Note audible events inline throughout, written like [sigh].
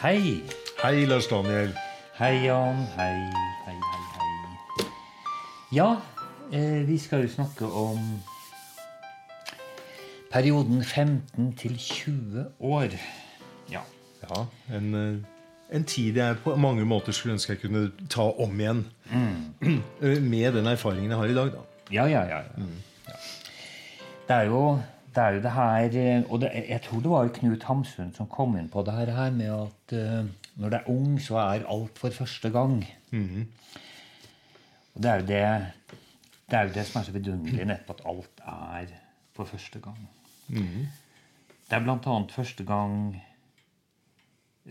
Hei. Hei, Lars Daniel. Hei, Jan. Hei, hei, hei, hei. Ja, eh, vi skal jo snakke om perioden 15 til 20 år. Ja. Ja, en, eh, en tid jeg på mange måter skulle ønske jeg kunne ta om igjen. Mm. [clears throat] Med den erfaringen jeg har i dag, da. Ja, ja, ja. ja. ja. Det, er jo, det er jo det her eh, Og det, jeg tror det var Knut Hamsun som kom inn på det her, her med at uh, når det er ung, så er alt for første gang. Og det er jo det det er jo det som er så vidunderlig, nettopp at alt er for første gang. Det er blant annet første gang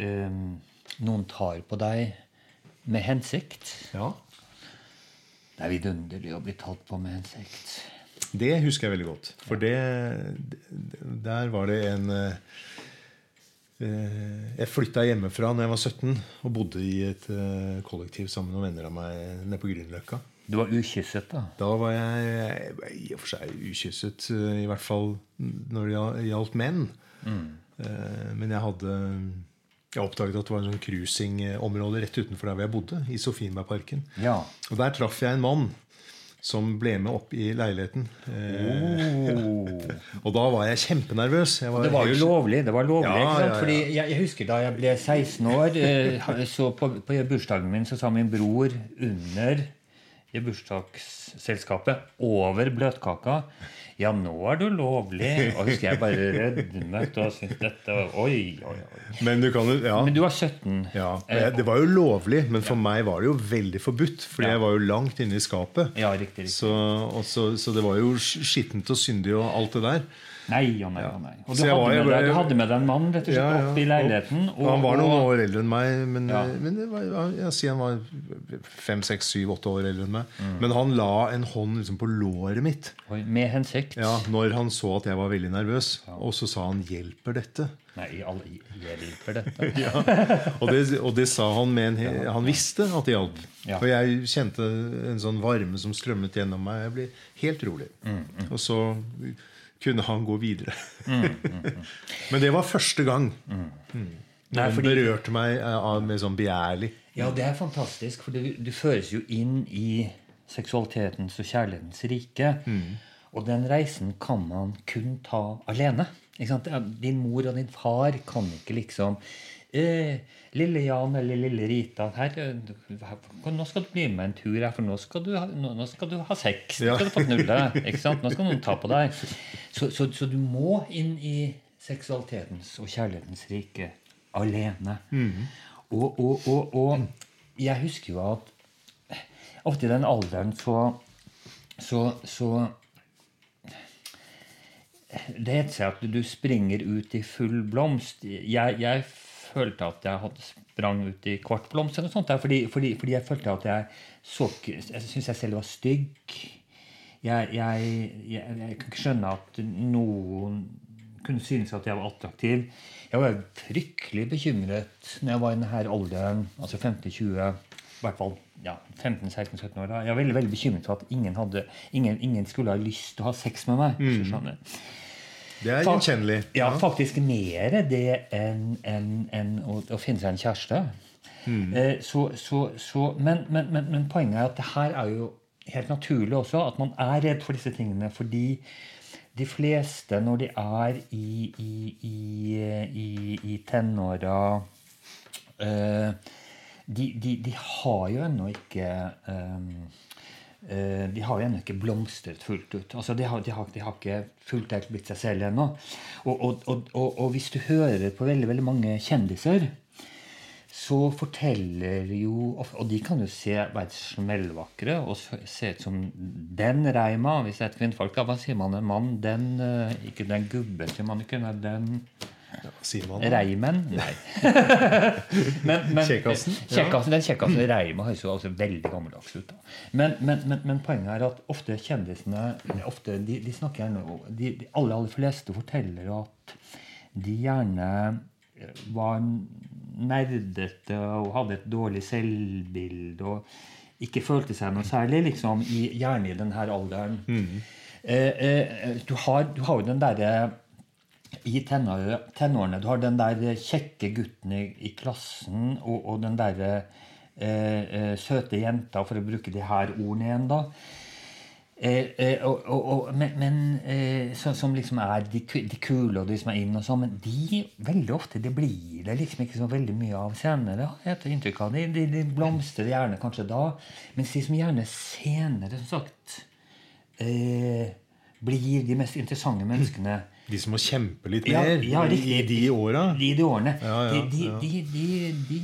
um, noen tar på deg med hensikt. Ja, Det er vidunderlig å bli tatt på med hensikt. Det husker jeg veldig godt. For det Der var det en eh, Jeg flytta hjemmefra når jeg var 17 og bodde i et eh, kollektiv sammen med noen venner av meg nede på Grünerløkka. Du var ukysset, da. Da var jeg i og for seg ukysset, eh, i hvert fall når det gjaldt menn. Mm. Men jeg hadde Jeg oppdaget at det var en sånn cruisingområde rett utenfor der hvor jeg bodde, i Sofienbergparken. Ja. Og der traff jeg en mann som ble med opp i leiligheten. Oh. [laughs] og da var jeg kjempenervøs. Jeg Det var jo lovlig. det var lovlig, Ja, ikke sant? ja, ja. Fordi jeg, jeg husker Da jeg ble 16 år, eh, så på, på bursdagen min så sa min bror under i bursdagsselskapet over bløtkaka Ja, nå er du lovlig. Og husker jeg bare rødmet og syntes dette Oi, oi, oi. Men du kan ja. Men du var 17. Ja, Det var jo lovlig, men for meg var det jo veldig forbudt. Fordi Ja. jeg var jo langt inne i skapet. Ja, riktig. riktig. Så, og så, så det var jo skittent og syndig og alt det der. Nei og nei og nei. Og du hadde, var med deg, du hadde med deg en mann rett og slett Ja, ja. opp i leiligheten. Og, han var noen år eldre enn meg. Men, Ja. men var, jeg sier han var fem, seks, syv, åtte år eldre enn meg. Mm. Men han la en hånd liksom på låret mitt Oi, Med hensikt. ja, når han så at jeg var veldig nervøs. Og så sa han 'hjelper dette'? Nei, alle hjelper dette. [laughs] Og det, og det sa han med en he- Han visste at det hjalp. Ja. Og jeg kjente en sånn varme som strømmet gjennom meg. Jeg ble helt rolig. Mm, Og så kunne han gå videre. [laughs] Men det var første gang. Mm. Nei, fordi- berørte meg eh, av- med sånn begjærlig. Ja, det er fantastisk, for du, du føres jo inn i seksualitetens og kjærlighetens rike. Og den reisen kan man kun ta alene. Ikke sant? Din mor og din far kan ikke liksom eh, 'Lille Jan eller lille Rita, her, eh, nå skal du bli med en tur her, for nå skal du ha, nå, skal du ha sex. Nå skal du få knulle. [laughs] Ikke sant? Nå skal noen ta på deg. Så, så, så du må inn i seksualitetens og kjærlighetens rike alene. Og, og, og, og jeg husker jo at ofte i den alderen så så, så Det heter seg at du springer ut i full blomst. Jeg, jeg følte at jeg hadde sprang ut i kvart blomst, eller noe sånt, fordi, fordi, fordi jeg følte at jeg så Jeg syntes jeg selv var stygg. Jeg, jeg, jeg, jeg kunne ikke skjønne at noen kunne synes at jeg var attraktiv. Jeg var fryktelig bekymret når jeg var i denne alderen, altså 15-20, i hvert fall ja, 15-16-17 år. da. Jeg var veldig, veldig bekymret for at ingen, hadde, ingen, ingen skulle ha lyst til å ha sex med meg. skjønner. Det er gjenkjennelig. Ja, faktisk mer det enn en, en, å, å finne seg en kjæreste. Eh, så, så, så, men, men, men, men poenget er at det her er jo helt naturlig også at man er redd for disse tingene. Fordi de fleste, når de er i, i, i, i, i tenåra eh, de, de, de har jo ennå ikke eh, de har jo ennå ikke blomstret fullt ut. Altså, de, har, de, har, de har ikke fullt helt blitt seg selv ennå. Og, og, og, og, hvis du hører på veldig, veldig mange kjendiser, så forteller jo Og de kan jo se være smellvakre og se ut som den Reima. Hvis det er et kvinnfolk, hva sier man en mann? Den eh, Ikke den gubben, sier man ikke. Nei, den Sier man. Reimen? Nei. [laughs] men, men, Kjekkasen? Kjekkasen, Den kjekkasen Reima høres jo altså veldig gammeldags ut. Men, men, men, men poenget er at ofte kjendisene ofte, de, de snakker gjerne de, de aller, aller fleste forteller at de gjerne var nerdete og hadde et dårlig selvbilde og ikke følte seg noe særlig, liksom, i, gjerne i denne alderen. Eh, eh, du, har, du har jo den derre i tenårene. Du har den der kjekke gutten i, i klassen og, og den derre eh, eh, søte jenta, for å bruke de her ordene igjen, da. Eh, eh, og, og, men, men eh, så, som liksom er de, de kule og de som er inn og sånn, men de veldig ofte det blir det liksom ikke så veldig mye av senere. etter inntrykk av. De, de, de blomstrer gjerne kanskje da, mens de som gjerne senere, som sagt, eh, blir de mest interessante menneskene [clears throat] De som må kjempe litt Ja, mer ja, i riktig. de åra. i de årene. Ja, ja, de, de, de, de, de,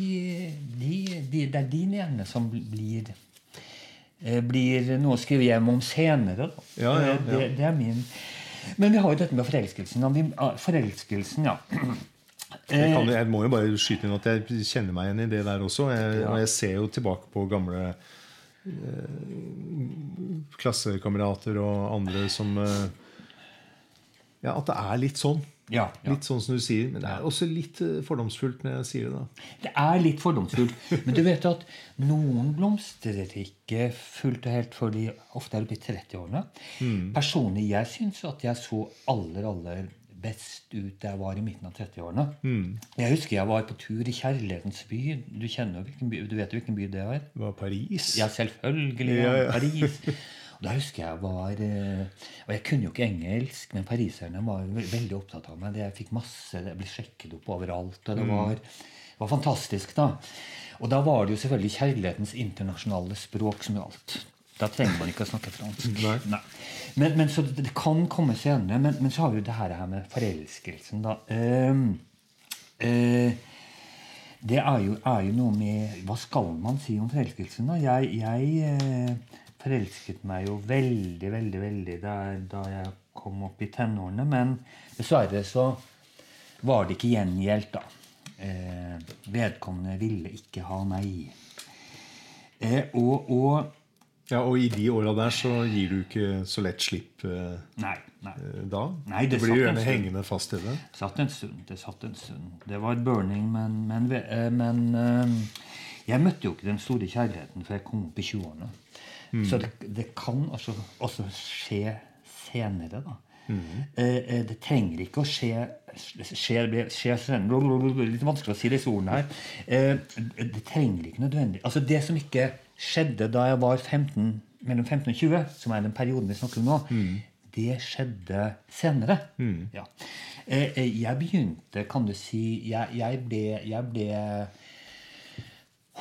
de, de, det er de gjerne som blir eh, blir noe å skrive hjem om senere. Ja, ja, Eh, Det, det er min Men vi har jo dette med forelskelsen. Vi, ah, forelskelsen, ja. Jeg, kan, jeg må jo bare skyte inn at jeg kjenner meg igjen i det der også. Jeg, og jeg ser jo tilbake på gamle eh, klassekamerater og andre som eh, Ja, at det er litt sånn. Ja, ja. Litt sånn som du sier. Men det er også litt eh, fordomsfullt når jeg sier det. da Det er litt fordomsfullt. Men du vet at noen blomstrer ikke fullt og helt før de ofte er oppe i 30-årene. Personlig jeg syns at jeg så aller, aller best ut da jeg var i midten av 30-årene. Jeg husker jeg var på tur i Kjærlighetens by. Du, by, du vet jo hvilken by det er? Det var Paris. Ja, selvfølgelig. Ja, Ja. Paris. [laughs] Og da husker jeg var eh, Og jeg kunne jo ikke engelsk, men pariserne var veldig opptatt av meg. Jeg fikk masse, jeg ble sjekket opp overalt. Og det var, det var fantastisk, da. Og da var det jo selvfølgelig kjærlighetens internasjonale språk som gjaldt. Da trenger man ikke å snakke fransk. Nei. Men, men så det, det kan komme senere. Men, men så har vi jo det her, med forelskelsen, da. Uh, uh, det er jo, er jo noe med Hva skal man si om forelskelsen, da? Jeg, jeg uh, forelsket meg jo veldig, veldig, veldig da, da jeg kom opp i tenårene. Men dessverre så var det ikke gjengjeldt, da. Eh, vedkommende ville ikke ha meg. Og, og Ja, Og i de åra der så gir du ikke så lett slipp eh, Nei. nei. eh, da. Nei, det du blir gjerne hengende fast i det. Det satt en stund. Det satt en stund. Det var burning, men, men, eh, men eh, jeg møtte jo ikke den store kjærligheten før jeg kom opp i 20-årene. Så det, det kan også, også skje senere, da. Mm. eh, det trenger ikke å skje skje, skje senere Litt vanskelig å si disse ordene her. Det trenger ikke nødvendig Altså Det som ikke skjedde da jeg var 15, mellom 15 og 20, som er den perioden vi snakker om nå, det skjedde senere. Ja. Eh, eh, Jeg begynte, kan du si Jeg, jeg ble, jeg ble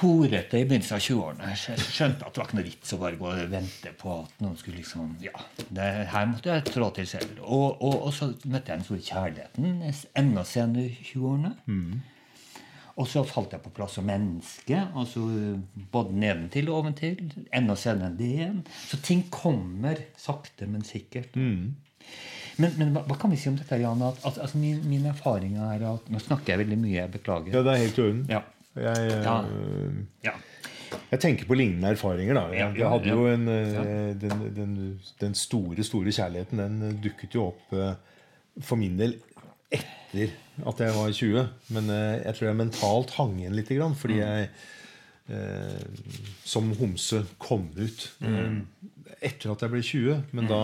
horete i begynnelsen av 20-årene. Jeg skjønte at det var ikke noe vits å bare gå og vente på at noen skulle liksom Ja, det, her måtte jeg trå til selv. Og, og, og så møtte jeg den store kjærligheten enda senere i 20-årene. Og så falt jeg på plass som menneske. altså Både nedentil og oventil. Enda senere enn det igjen. Så ting kommer sakte, men sikkert. Men, men hva, hva kan vi si om dette, Jan? At, at, altså, min, min erfaring er at Nå snakker jeg veldig mye. Jeg beklager. Ja, det er helt i orden. Ja. Jeg, eh, Ja. Ja. jeg tenker på lignende erfaringer. da Jeg, jeg hadde jo en, eh, den, den, den store, store kjærligheten Den eh, dukket jo opp eh, for min del etter at jeg var 20. Men eh, jeg tror jeg mentalt hang igjen litt, grann, fordi Mm. jeg eh, som homse kom ut Mm. eh, etter at jeg ble 20. Men da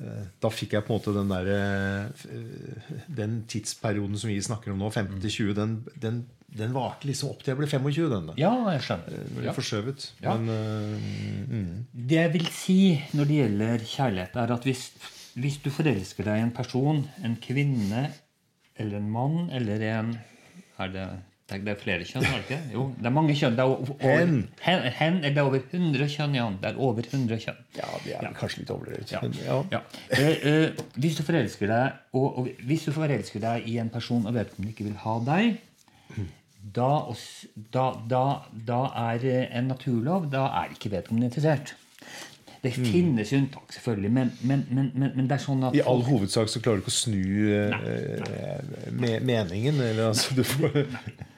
eh, da fikk jeg på en måte den der eh, Den tidsperioden som vi snakker om nå, 15-20, den, den, den varte liksom opp til jeg ble 25. Den ja, jeg skjønner. Ble Ja. forskjøvet. Ja. Men mm. Det jeg vil si når det gjelder kjærlighet, er at hvis, hvis du forelsker deg i en person, en kvinne eller en mann eller en Er det, det er- er flere kjønn, er det ikke? Jo, det er mange kjønn. Det er over, Hen. hen, hen det er over 100 kjønn, Jan. Det er over 100 kjønn. Ja, det er ja. kanskje litt overdrevet. Ja. Ja. Ja. Eh, eh, hvis du forelsker deg og, og hvis du forelsker deg i en person og vedkommende ikke vil ha deg, da, da, da, da er eh, en naturlov Da er ikke vedkommende interessert. Det finnes unntak, selvfølgelig, men, men, men, men, men det er sånn at I all hovedsak så klarer du ikke å snu eh, me meningen. Eller altså får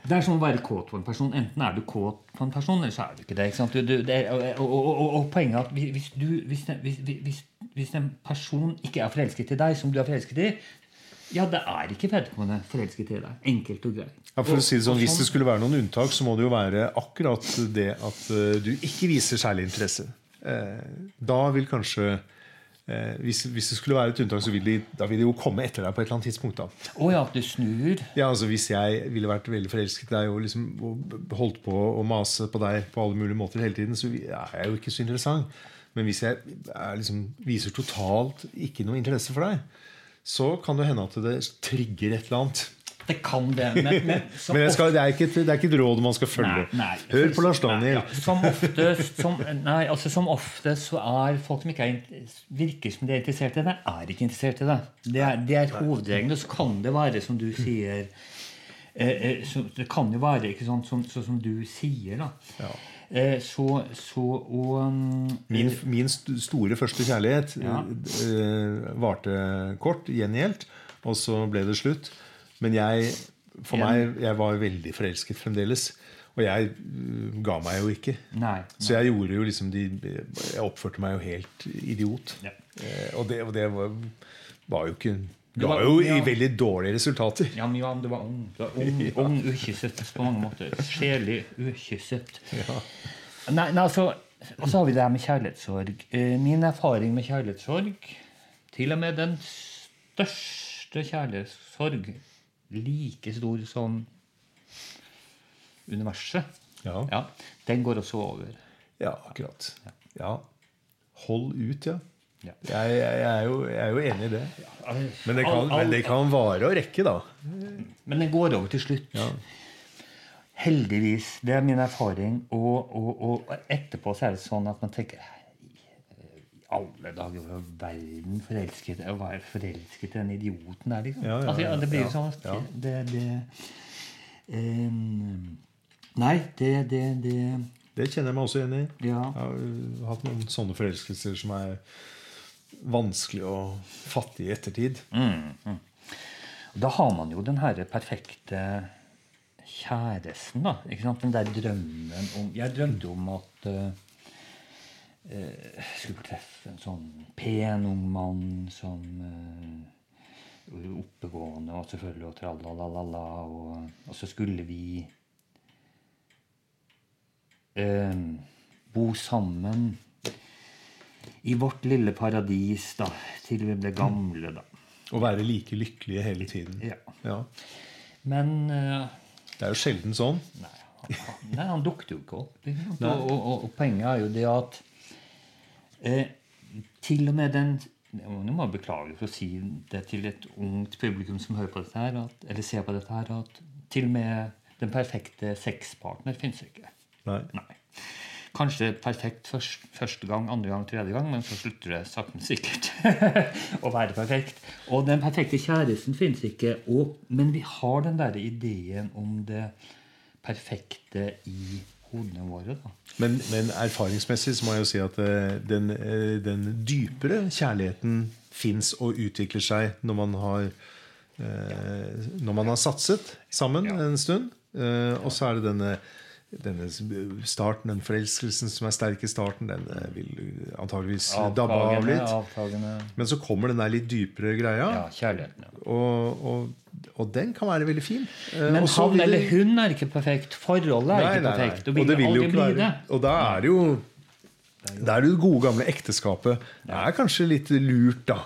Det er sånn å være kåt på en person. Enten er du kåt på en person, eller så er du ikke det. ikke? Du, du, det er, og, og, og, og poenget er at hvis, du, hvis, den- hvis, hvis, hvis en person ikke er forelsket i deg, som du er forelsket i, ja, det er ikke vedkommende forelsket i deg. Enkelt og greit. ja, for å si det sånn, Hvis det skulle være noen unntak, så må det jo være akkurat det at eh, du ikke viser særlig interesse. Eh, da vil kanskje eh, hvis, hvis det skulle være et unntak, så vil de, da vil de jo komme etter deg på et eller annet tidspunkt. da. Oh, ja, at du snur. Ja, altså Hvis jeg ville vært veldig forelsket i deg og liksom og holdt på å mase på deg på alle mulige måter hele tiden, så er jeg jo ikke så interessant. Men hvis jeg er liksom, viser totalt ikke noe interesse for deg, så kan det hende at det trigger et eller annet. Det kan det. Men, men, [laughs] Men jeg skal, det, er ikke et, det er ikke et råd man skal følge. Nei, nei. Hør på Lars Daniel. Nei, ja. Som oftest som, nei, altså som oftest så er folk som ikke er, virker som de er interessert i det, er ikke interessert i det. Det er, det er hovedregelen. Og så kan det være, som du sier eh, eh, så Det kan jo være ikke sånn som, som du sier, da. Ja. Eh, så, så og um, Min, min store første kjærlighet Ja. eh, varte kort, gjengjeldt, og så ble det slutt. Men jeg, for meg, jeg var veldig forelsket fremdeles. Og jeg eh, ga meg jo ikke. Nei. Så jeg gjorde jo liksom de, Jeg oppførte meg jo helt idiot. Ja. Eh, og det, og det var, var jo ikke Ga var- jo ja. veldig dårlige resultater. Ja, men ja, du var ung. Du var [laughs] ung, ung ukysset på mange måter. Sjelig ukysset. Nei, nei, altså, og så har vi det her med kjærlighetssorg. Eh, Min erfaring med kjærlighetssorg, til og med den største kjærlighetssorg, like stor som universet, Ja, ja, den går også over. ja akkurat. Ja. Hold ut, ja. Ja. Jeg, jeg, er jo, jeg er jo enig i det. Men det kan, men det kan vare og rekke, da. Men den går over til slutt. Ja. Heldigvis. Det er min erfaring. Og, og, og etterpå så er det sånn at man tenker alle dager i verden forelsket Å være forelsket i den idioten der, liksom. Ja, ja, altså, det blir jo sånn ja. det, det um, Nei, det, det, det Det kjenner jeg meg også igjen i. Ja. Jeg har uh, hatt noen sånne forelskelser som er vanskelig å fatte i ettertid. Da har man jo den herre perfekte kjæresten, da. Ikke sant? Den der drømmen om Jeg drømte om at eh, eh, skulle treffe en sånn pen ung mann som eh, Oppegående og selvfølgelig og tralalala. Og, og så skulle vi eh, bo sammen i vårt lille paradis da, til vi ble gamle, da. Å være like lykkelige hele tiden. Ja. Ja. Men eh, Det er jo sjelden sånn. Nei, han, han- nei, han dukket jo ikke opp. Og, og, og, og poenget er jo det at til og med den Nå må jeg beklage for å si det til et ungt publikum som hører på dette her, at, eller ser på dette her, at til og med den perfekte sexpartner fins ikke. Nei. Nei. Kanskje perfekt først, første gang, andre gang, tredje gang, men så slutter det sakte, men sikkert [laughs] å være perfekt. Og den perfekte kjæresten fins ikke. Og, men vi har den der ideen om det perfekte i hodene våre. da. Men, men erfaringsmessig så må jeg jo si at eh, den, eh, den dypere kjærligheten fins og utvikler seg når man har eh, Når man har satset sammen Ja. en stund. Eh, og så er det denne, denne starten, den forelskelsen som er sterk i starten, den vil antageligvis dabbe av litt. avtagende Men så kommer den der litt dypere greia, Ja, kjærligheten. Ja. og, og, og den kan være veldig fin. Eh, Men Også han eller hun er ikke perfekt. Forholdet er Nei, ikke nei, nei. perfekt. Og det vil jo ikke være. Og da er det jo det er det gode, gamle ekteskapet. Det er kanskje litt lurt, da.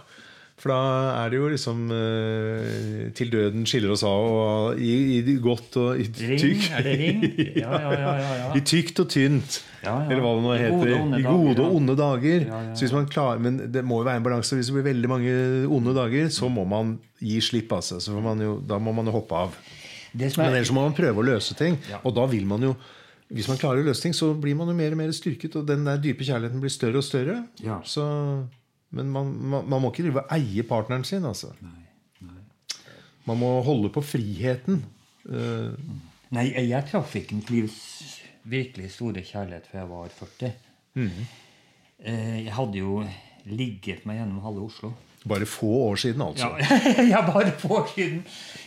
For da er det jo liksom uh, til døden skiller oss av, og i, i godt og i Ring? tykt. Er det ring? [laughs] Ja, ja, ja. ja, ja. I tykt og tynt. Ja, ja. Eller hva det nå I heter. gode og onde I gode og onde dager. Så hvis man klarer, Men det må jo være en balanse. Hvis det blir veldig mange onde dager, så må man gi slipp. Altså. Så får man jo, da må man jo hoppe av. Det som Men er, ellers må man prøve å løse ting. Og da vil man jo Hvis man klarer å løse ting, så blir man jo mer og mer styrket, og den der dype kjærligheten blir større og større. Ja. Så, men man, man, man må ikke drive og eie partneren sin, altså. Nei, nei. Man må holde på friheten. Uh, Nei, jeg, traff ikke mitt livs virkelig store kjærlighet før jeg var 40. Mhm. Eh, Jeg hadde jo ligget meg gjennom halve Oslo. bare få år siden, altså. Ja, [laughs] ja bare få år siden.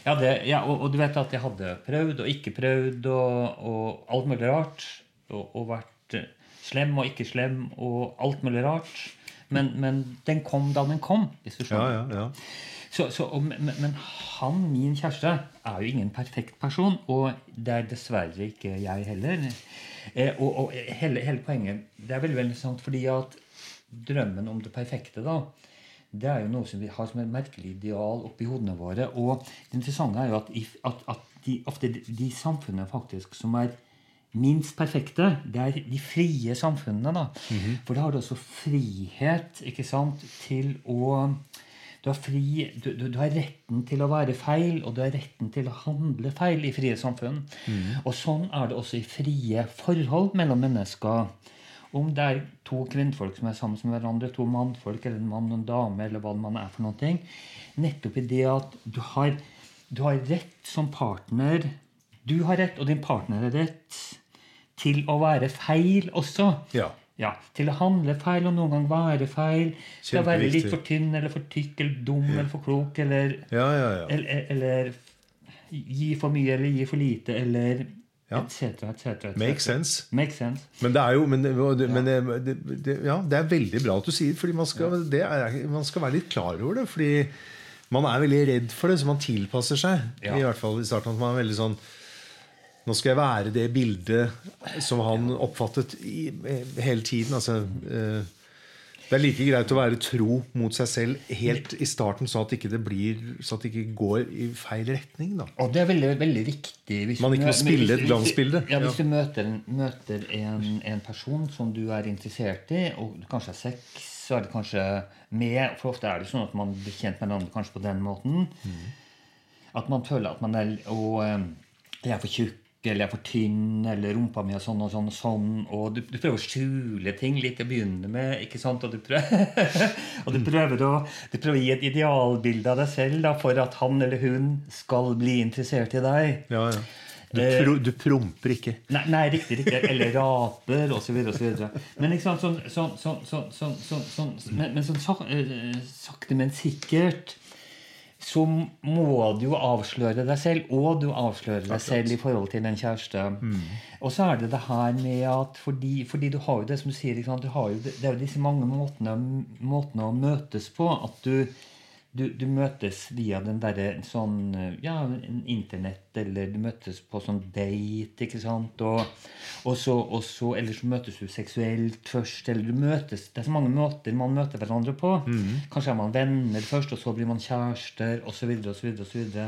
Ja, det, ja, og, og du vet at jeg hadde prøvd og ikke prøvd og, og alt mulig rart. Og, og vært slem og ikke slem og alt mulig rart. Men, men den kom da den kom, hvis du Ja, skjønner. ja, ja. Så, så, og, men, men han, min kjæreste, er jo ingen perfekt person. Og det er dessverre ikke jeg heller. Eh, og og hele, hele poenget Det er veldig veldig sant fordi at drømmen om det perfekte, da, det er jo noe som vi har som et merkelig ideal oppi hodene våre. Og det interessante er jo at, at, at de, ofte de, de samfunnene faktisk som er minst perfekte, det er de frie samfunnene. da. For da har du også frihet ikke sant, til å du har, fri, du, du, du har retten til å være feil, og du har retten til å handle feil i frie samfunn. Og sånn er det også i frie forhold mellom mennesker. Om det er to kvinnfolk som er sammen med hverandre, to mannfolk, eller en mann og en dame, eller hva man er for noen ting, Nettopp i det at du har, du har rett som partner Du har rett, og din partner har rett til å være feil også. Ja. Ja, Til å handle feil og noen gang være feil. Til å være litt for tynn eller for tykk eller dum eller for klok eller, Ja, ja, ja. eller, eller gi for mye eller gi for lite eller Ja. etc. cetera. Make sense. Make sense. Men det er jo men, men det, det, det, ja, det er veldig bra at du sier fordi man skal, det er, man skal være litt klar over det. Fordi man er veldig redd for det, så man tilpasser seg. Ja. I hvert fall i starten. At man er veldig sånn Nå skal jeg være det bildet som han oppfattet i, hele tiden. Altså, eh, det er like greit å være tro mot seg selv helt i starten, så at ikke det blir Så at det ikke går i feil retning. da Og det er veldig, veldig viktig hvis Man ikke må spille et glansbilde. Ja, Hvis du møter, møter en, en person som du er interessert i, og kanskje har sex, så er det kanskje med For ofte er det sånn at man blir kjent med hverandre kanskje på den måten. At man føler at man er Og eh, jeg er for tjukk, eller jeg er for tynn, eller rumpa mi er sånn og sånn og sånn. Og du, du prøver å skjule ting litt til å begynne med, ikke sant? Og du prøver, og du prøver, å, du prøver å gi et idealbilde av deg selv da, for at han eller hun skal bli interessert i deg. Ja, ja. Du, Eh, pro, du promper ikke. Nei, nei riktig, riktig. Eller raper, osv. Men ikke sant, sånn, sånn, sånn, sånn, sånn, sånn, sånn, men, men sånn eh, sakte, men sikkert så må du jo avsløre deg selv, og du avslører deg selv i forhold til en kjæreste. Og så er det det her med at fordi, fordi du har jo det som du sier, liksom. Du har jo det, det er jo disse mange måtene, måtene å møtes på. At du, du, du møtes via den derre sånn Ja, internett, eller du møtes på sånn date, ikke sant? Og, og så, og så Eller så møtes du seksuelt først, eller du møtes Det er så mange måter man møter hverandre på. Kanskje er man venner først, og så blir man kjærester, osv., osv., osv.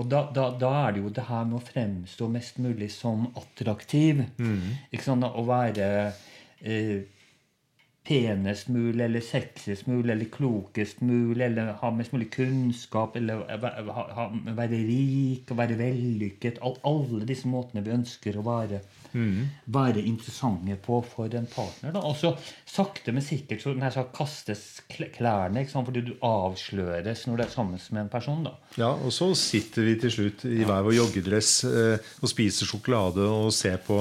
Og da, da, da er det jo det her med å fremstå mest mulig som attraktiv. Ikke sant? Å være eh, penest mulig, eller sexest mulig, eller klokest mulig, eller ha mest mulig kunnskap, eller være rik og være vellykket. All, alle disse måtene vi ønsker å være, være interessante på for en partner. Da. Og så sakte, men sikkert så sagt kastes klærne, fordi du avsløres når du er sammen med en person. da. Ja, Og så sitter vi til slutt i hver vår joggedress eh, og spiser sjokolade og ser på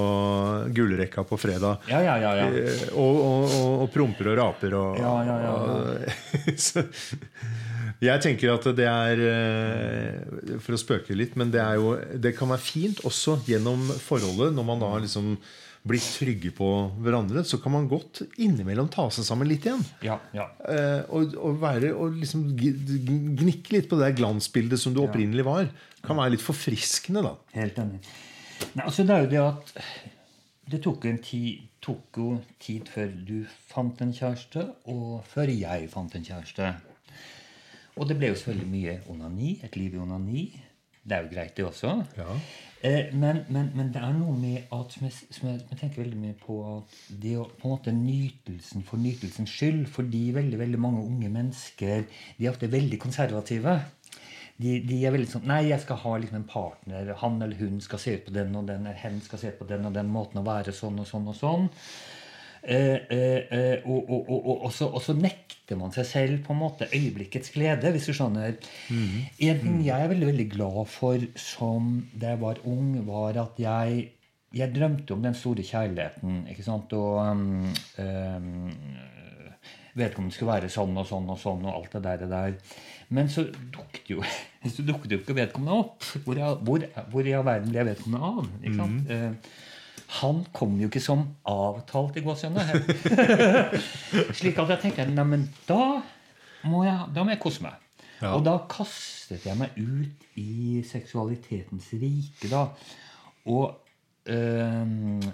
gullrekka på fredag. Ja, ja, ja. ja. Eh, og, og, og, og promper og raper og, Ja, ja, ja, [laughs] så, Jeg tenker at det er eh, For å spøke litt, men det, jo, det kan være fint også gjennom forholdet, når man da har liksom blitt trygge på hverandre, så kan man godt innimellom ta seg sammen litt igjen. ja, ja. Eh, og, og, være, og liksom gnikke litt på det der glansbildet som du opprinnelig var. Kan være litt forfriskende, da. Helt enig. Nei, altså det er jo det at det tok, en tid, tok jo tid før du fant en kjæreste, og før jeg fant en kjæreste. Og det ble jo selvfølgelig mye onani. Et liv i onani. Det er jo greit, det også. Ja. Eh, men, men, men det er noe med at som jeg, som jeg, jeg tenker veldig mye på at det å på en måte nytelsen for nytelsens skyld Fordi veldig veldig mange unge mennesker de er ofte veldig konservative. De, de er veldig sånn Nei, jeg skal ha liksom en partner. Han eller hun skal se ut på den og den. Eller hen skal se ut på den og den måten å være sånn og sånn og sånn. Eh, eh, eh, og, og, og, og, og, så, nekter man seg selv på en måte øyeblikkets glede, hvis du skjønner. En ting jeg er veldig veldig glad for som da jeg var ung, var at jeg jeg drømte om den store kjærligheten. ikke sant? Og um, um, vedkommende skulle være sånn og sånn og sånn og alt det der. Det der. Men så dukket jo [laughs] så dukket jo ikke vedkommende opp. Hvor, hvor, hvor i all verden ble jeg vedkommende av? ikke sant? Eh, han kom jo ikke som avtalt i gåsehudene. [laughs] Slik at jeg tenkte nei, men da må jeg, da må jeg kose meg. Ja. Og da kastet jeg meg ut i seksualitetens rike. da. Og øh,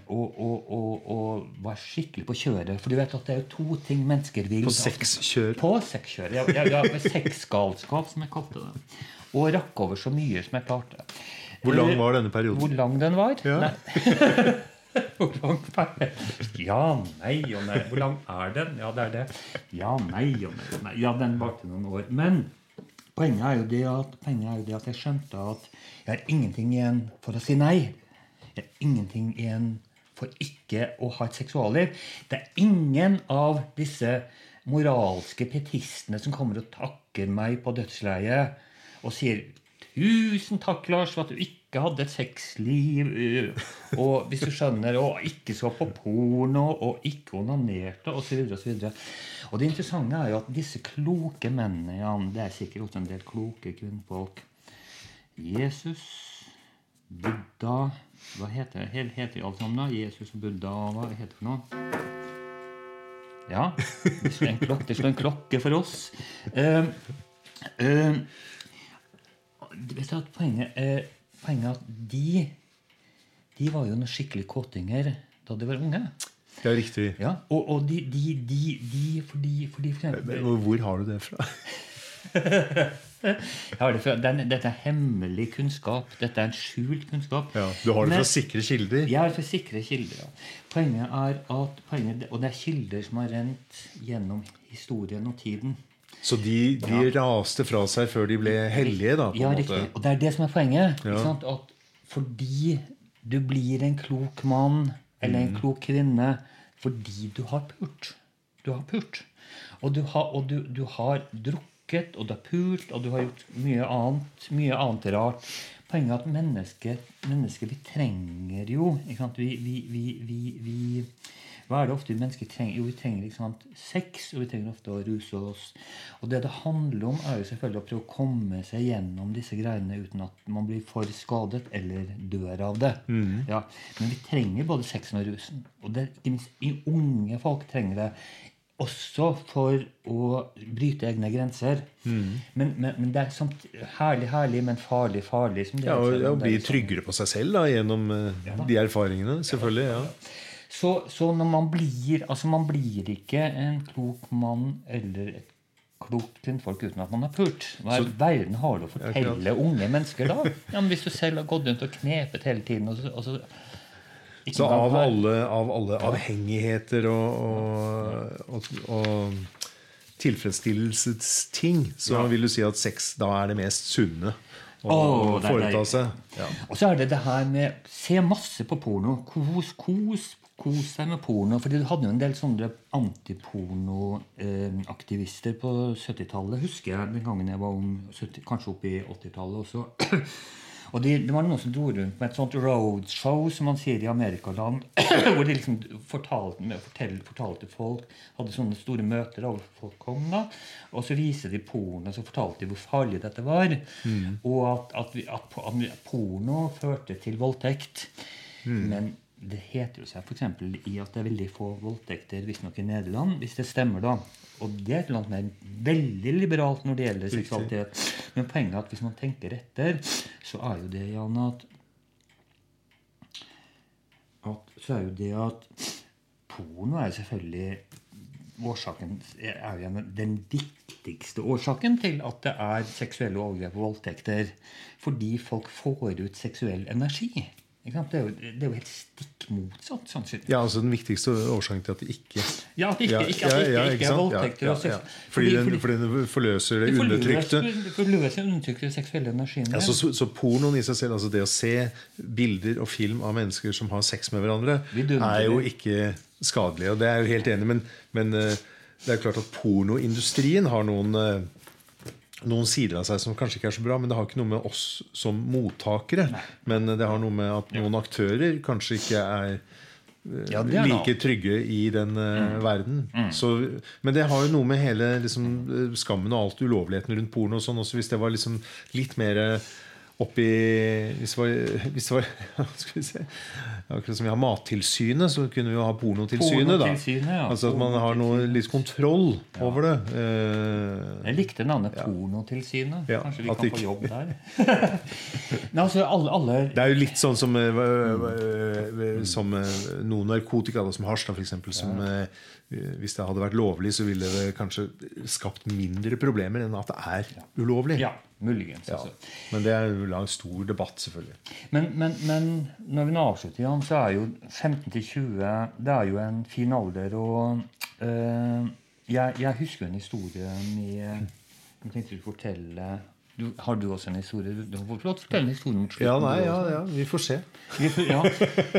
og, og, og, og var skikkelig på kjøret. For du vet at det er jo to ting mennesker vil. På sexkjør. På sexkjør. ja. ja, ja sexgalskap, som jeg kalte det. Og rakk over så mye som jeg klarte. Hvor lang var denne perioden? Hvor lang den var? Ja. Nei. [laughs] Hvor lang var den? Ja, nei og nei. Hvor lang er den? Ja, det er det. Ja, nei og nei. nei. Ja, den varte noen år. Men poenget er, jo det at, er jo det at jeg skjønte at jeg har ingenting igjen for å si nei. Jeg har ingenting igjen for ikke å ha et seksualliv. Det er ingen av disse moralske petistene som kommer og takker meg på dødsleiet og sier 'Tusen takk, Lars, for at du ikke hadde et sexliv', og hvis du skjønner, og ikke så på porno, og ikke onanerte, osv., osv. Og og det interessante er jo at disse kloke mennene ja, Det er sikkert også en del kloke kvinnfolk. Jesus, Buddha Hva heter det Helt heter de alle sammen? da? Jesus og Buddha, hva heter det for noe? Ja. Det står en klokke, en klokke for oss. Uh, uh, du at poenget, eh, poenget er at de De var jo noen skikkelig kåtinger da de var unge. Ja, riktig. Ja, Og, og de, de, de, de fordi, fordi for eksempel, Men Hvor har du det fra? [laughs] jeg har det fra, den, Dette er hemmelig kunnskap. Dette er en skjult kunnskap. Ja, du har det Men- fra sikre kilder? Jeg har det fra sikre kilder. Ja. Poenget er at poenget, Og det er kilder som har rent gjennom historien og tiden. Så de, de raste fra seg før de ble hellige, da? på Ja, riktig. Og det er det som er poenget. Ja. At fordi du blir en klok mann eller Mm. en klok kvinne fordi du har pult. Du har pult. Og du har, og du, du har drukket, og du har pult, og du har gjort mye annet, mye annet rart. Poenget er at mennesker, mennesker vi trenger jo vi, vi, vi, vi hva er det ofte vi mennesker trenger? Jo, vi trenger ikke sant, sex, og vi trenger ofte å ruse oss. Og det det handler om, er jo selvfølgelig å prøve å komme seg gjennom disse greiene uten at man blir for skadet eller dør av det. Ja, men vi trenger både sexen og rusen. Og det, ikke minst i unge folk trenger det. Også for å bryte egne grenser. Men, men, men det er sånt herlig, herlig, men farlig, farlig. Som det Ja, og, og bli liksom- tryggere på seg selv da, gjennom eh, de erfaringene. Selvfølgelig. ja. Så, så når man blir Altså, man blir ikke en klok mann eller et klokt kvinnfolk uten at man har pult. Hva i verden har du å fortelle unge mennesker da? [laughs] Ja, men Hvis du selv har gått rundt og knepet hele tiden og så, og så Så av alle, av alle avhengigheter og, og, og, tilfredsstillelsesting, så vil du si at sex da er det mest sunne å oh, foreta seg? Ja. Og så er det det her med Se masse på porno. Kos, kos, kos deg med porno. For du hadde jo en del sånne antipornoaktivister på 70-tallet, husker jeg. Den gangen jeg var ung, 70, kanskje opp i 80-tallet også. [clears throat] Og de, det var noen som dro rundt med et sånt roadshow, som man sier i Amerikaland, [clears throat] hvor de liksom fortalte, med- fortell, fortalte folk Hadde sånne store møter da, folk kom, da. Og så viste de porno, så fortalte de hvor farlig dette var. Og at, at, vi, at, at porno førte til voldtekt. Men det heter jo seg f.eks. i at det er veldig få voldtekter visstnok i Nederland, hvis det stemmer, da. Og det er et land som er veldig liberalt når det gjelder seksualitet. Men poenget er at hvis man tenker etter, så er jo det, Jan, at, at Så er jo det at porno er selvfølgelig årsaken er jo den viktigste årsaken til at det er seksuelle overgrep og voldtekter. Fordi folk får ut seksuell energi. Det, er jo, det er jo helt stikk motsatt. Sånn sett. ja, altså Den viktigste årsaken til at det ikke Ja, at det ikke, ikke, at det ikke, ja, ja, ikke er voldtekter. Ja. Fordi, den, fordi den forløser det undertrykte. Det forløser undertrykte seksuelle energien. Ja, så, så, pornoen i seg selv, altså det å se bilder og film av mennesker som har sex med hverandre, er jo ikke skadelig. Og det er jeg jo helt enig. Men, men eh, det er klart at pornoindustrien har noen, eh, noen sider av seg som kanskje ikke er så bra. Men det har ikke noe med oss som mottakere. Men det har noe med at noen aktører kanskje ikke er eh, Ja, like trygge i den mm. verden. Så, men det har jo noe med hele liksom, eh, skammen og alt ulovligheten rundt porno og sånn også. Hvis det var liksom litt mer oppi Hvis det var, hvis det var [laughs] skal vi se, Akkurat som vi har Mattilsynet, så kunne vi jo ha Pornotilsynet. Pornotilsynet, ja. Altså at man har noe litt kontroll over det. Eh, Jeg likte navnet Pornotilsynet. Ja, Kanskje vi kan ikke- få jobb der. [laughs] Nei, altså, alle, alle Det er jo litt sånn som, eh, eh, som eh, noen narkotika, da, som hasj, eksempel, som Hvis det hadde vært lovlig, så ville det kanskje skapt mindre problemer enn at det er ulovlig. Ja, muligens. Ja. Altså. Men det er jo en stor debatt, selvfølgelig. Men, men, men når vi nå avslutter, Jan, så er jo 15-20 Det er jo en fin alder. Og øh, jeg, jeg husker en historie med Jeg tenkte du fortelle du, Har du også en historie? Du får lov fortelle en historie mot slutten. Ja, nei, ja, ja, vi får se. Ja,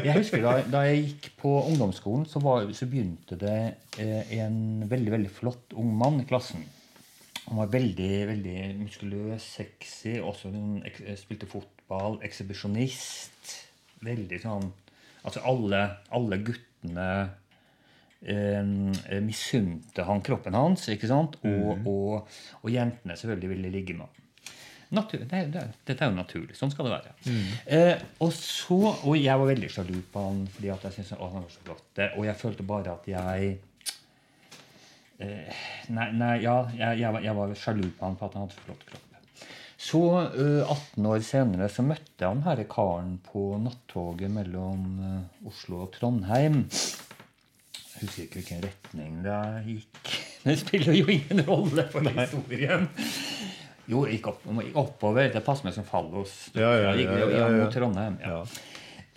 jeg husker da, da jeg gikk på ungdomsskolen, så, var, så begynte det eh, en veldig veldig flott ung mann i klassen. Han var veldig veldig muskuløs, sexy, også hun spilte fotball, ekshibisjonist. Veldig sånn Altså alle, alle guttene eh, misunte han kroppen hans, ikke sant? Og, og, og jentene selvfølgelig ville ligge med ham. Natur, det, det, dette er jo naturlig. Sånn skal det være. Eh, og så, og jeg var veldig sjalu på han fordi at jeg syntes han var så flott. Eh, Og jeg følte bare at jeg eh, Nei, nei ja, jeg, jeg, var, jeg var sjalu på han på at han hadde så flott kropp. Så, eh, 18 år senere, så møtte jeg han herre karen på nattoget mellom eh, Oslo og Trondheim. Jeg husker ikke hvilken retning det gikk. [laughs] Det spiller jo ingen rolle for historien. Jo, jeg gikk, opp, jeg gikk oppover. Det passer meg som fallos. Ja, ja, ja, ja, ja, ja, ja. mot Trondheim. Ja.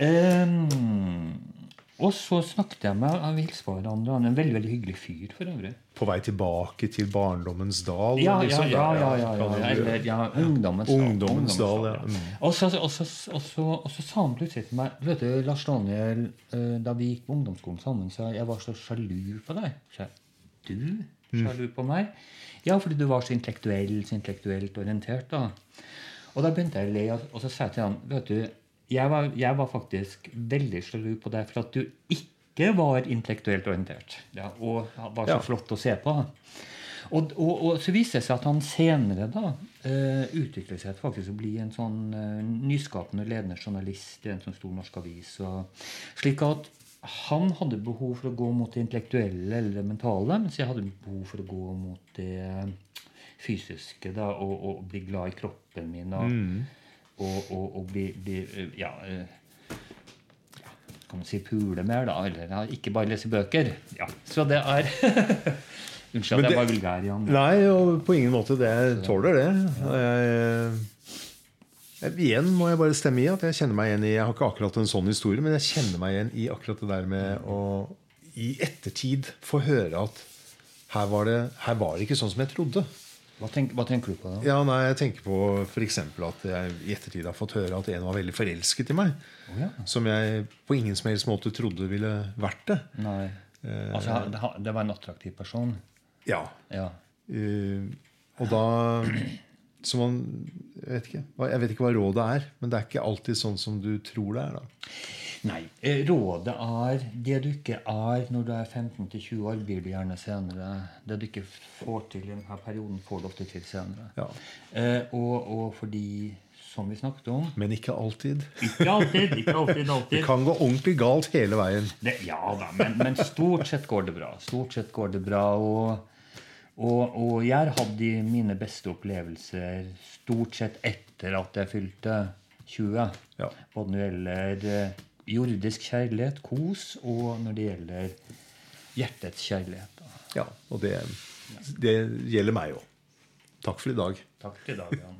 Ja. Og så snakket jeg med Han hilste på hverandre. Han er en veldig veldig hyggelig fyr for øvrig. På vei tilbake til barndommens dal? Ja, ja, liksom, ja. ja, ja, ja, ja, Ungdommens dal. Ja. Og, så, sa han plutselig til meg Vet du, Lars Daniel, eh, da vi gikk på ungdomsskolen sammen, så jeg var så sjalu på deg. Så du? Mm. Sjalu på meg? Ja, fordi du var så intellektuell, så intellektuelt orientert. da. Og da begynte jeg å le, og så sa jeg til han vet du, jeg var, jeg var faktisk veldig sjalu på deg for at du ikke var intellektuelt orientert. Ja, og var så Ja. flott å se på. Og, og, og så viste det seg at han senere da uh, utviklet seg til faktisk å bli en sånn uh, nyskapende, ledende journalist i en sånn stor norsk avis. Og, slik at han hadde behov for å gå mot det intellektuelle eller det mentale, mens jeg hadde behov for å gå mot det fysiske da, og, og bli glad i kroppen min. Og, og, og, og bli, bli eh, ja, eh, kan man si pule mer, da. Eller ja, ikke bare lese bøker. Ja, Så det er [laughs] Unnskyld at jeg det- var vulgær, Jan. Nei, og på ingen måte. Det tåler det. Jeg, jeg, igjen må jeg bare stemme i at jeg kjenner meg igjen i Jeg har ikke akkurat en sånn historie, men jeg kjenner meg igjen i akkurat det der med å i ettertid få høre at her var det, her var det ikke sånn som jeg trodde. Hva, tenk, hva tenker du på da? Ja, nei, Jeg tenker på f.eks. at jeg i ettertid har fått høre at en var veldig forelsket i meg. Oh, ja. Som jeg på ingen som helst måte trodde ville vært det. Nei. Eh, Altså, det var en attraktiv person? Ja. Ja. Uh, og da Så man jeg vet, ikke, jeg vet ikke hva rådet er, men det er ikke alltid sånn som du tror det er. da. Nei. eh, Rådet er det du ikke er når du er 15-20 år, blir du gjerne senere. Det du ikke får til i denne perioden, får du ofte til senere. Ja. Eh, og, og fordi, som vi snakket om Men ikke alltid. Ikke alltid, ikke alltid, Det kan gå ordentlig galt hele veien. Det, ja da, men, men stort sett går det bra. Stort sett går det bra. Og, og, og jeg hadde mine beste opplevelser stort sett etter at jeg fylte 20. Ja. Både når det gjelder eh, jordisk kjærlighet, kos, og når det gjelder hjertets kjærlighet. Ja, Og det, det gjelder meg òg. Takk for i dag. Takk til Dag, Jan.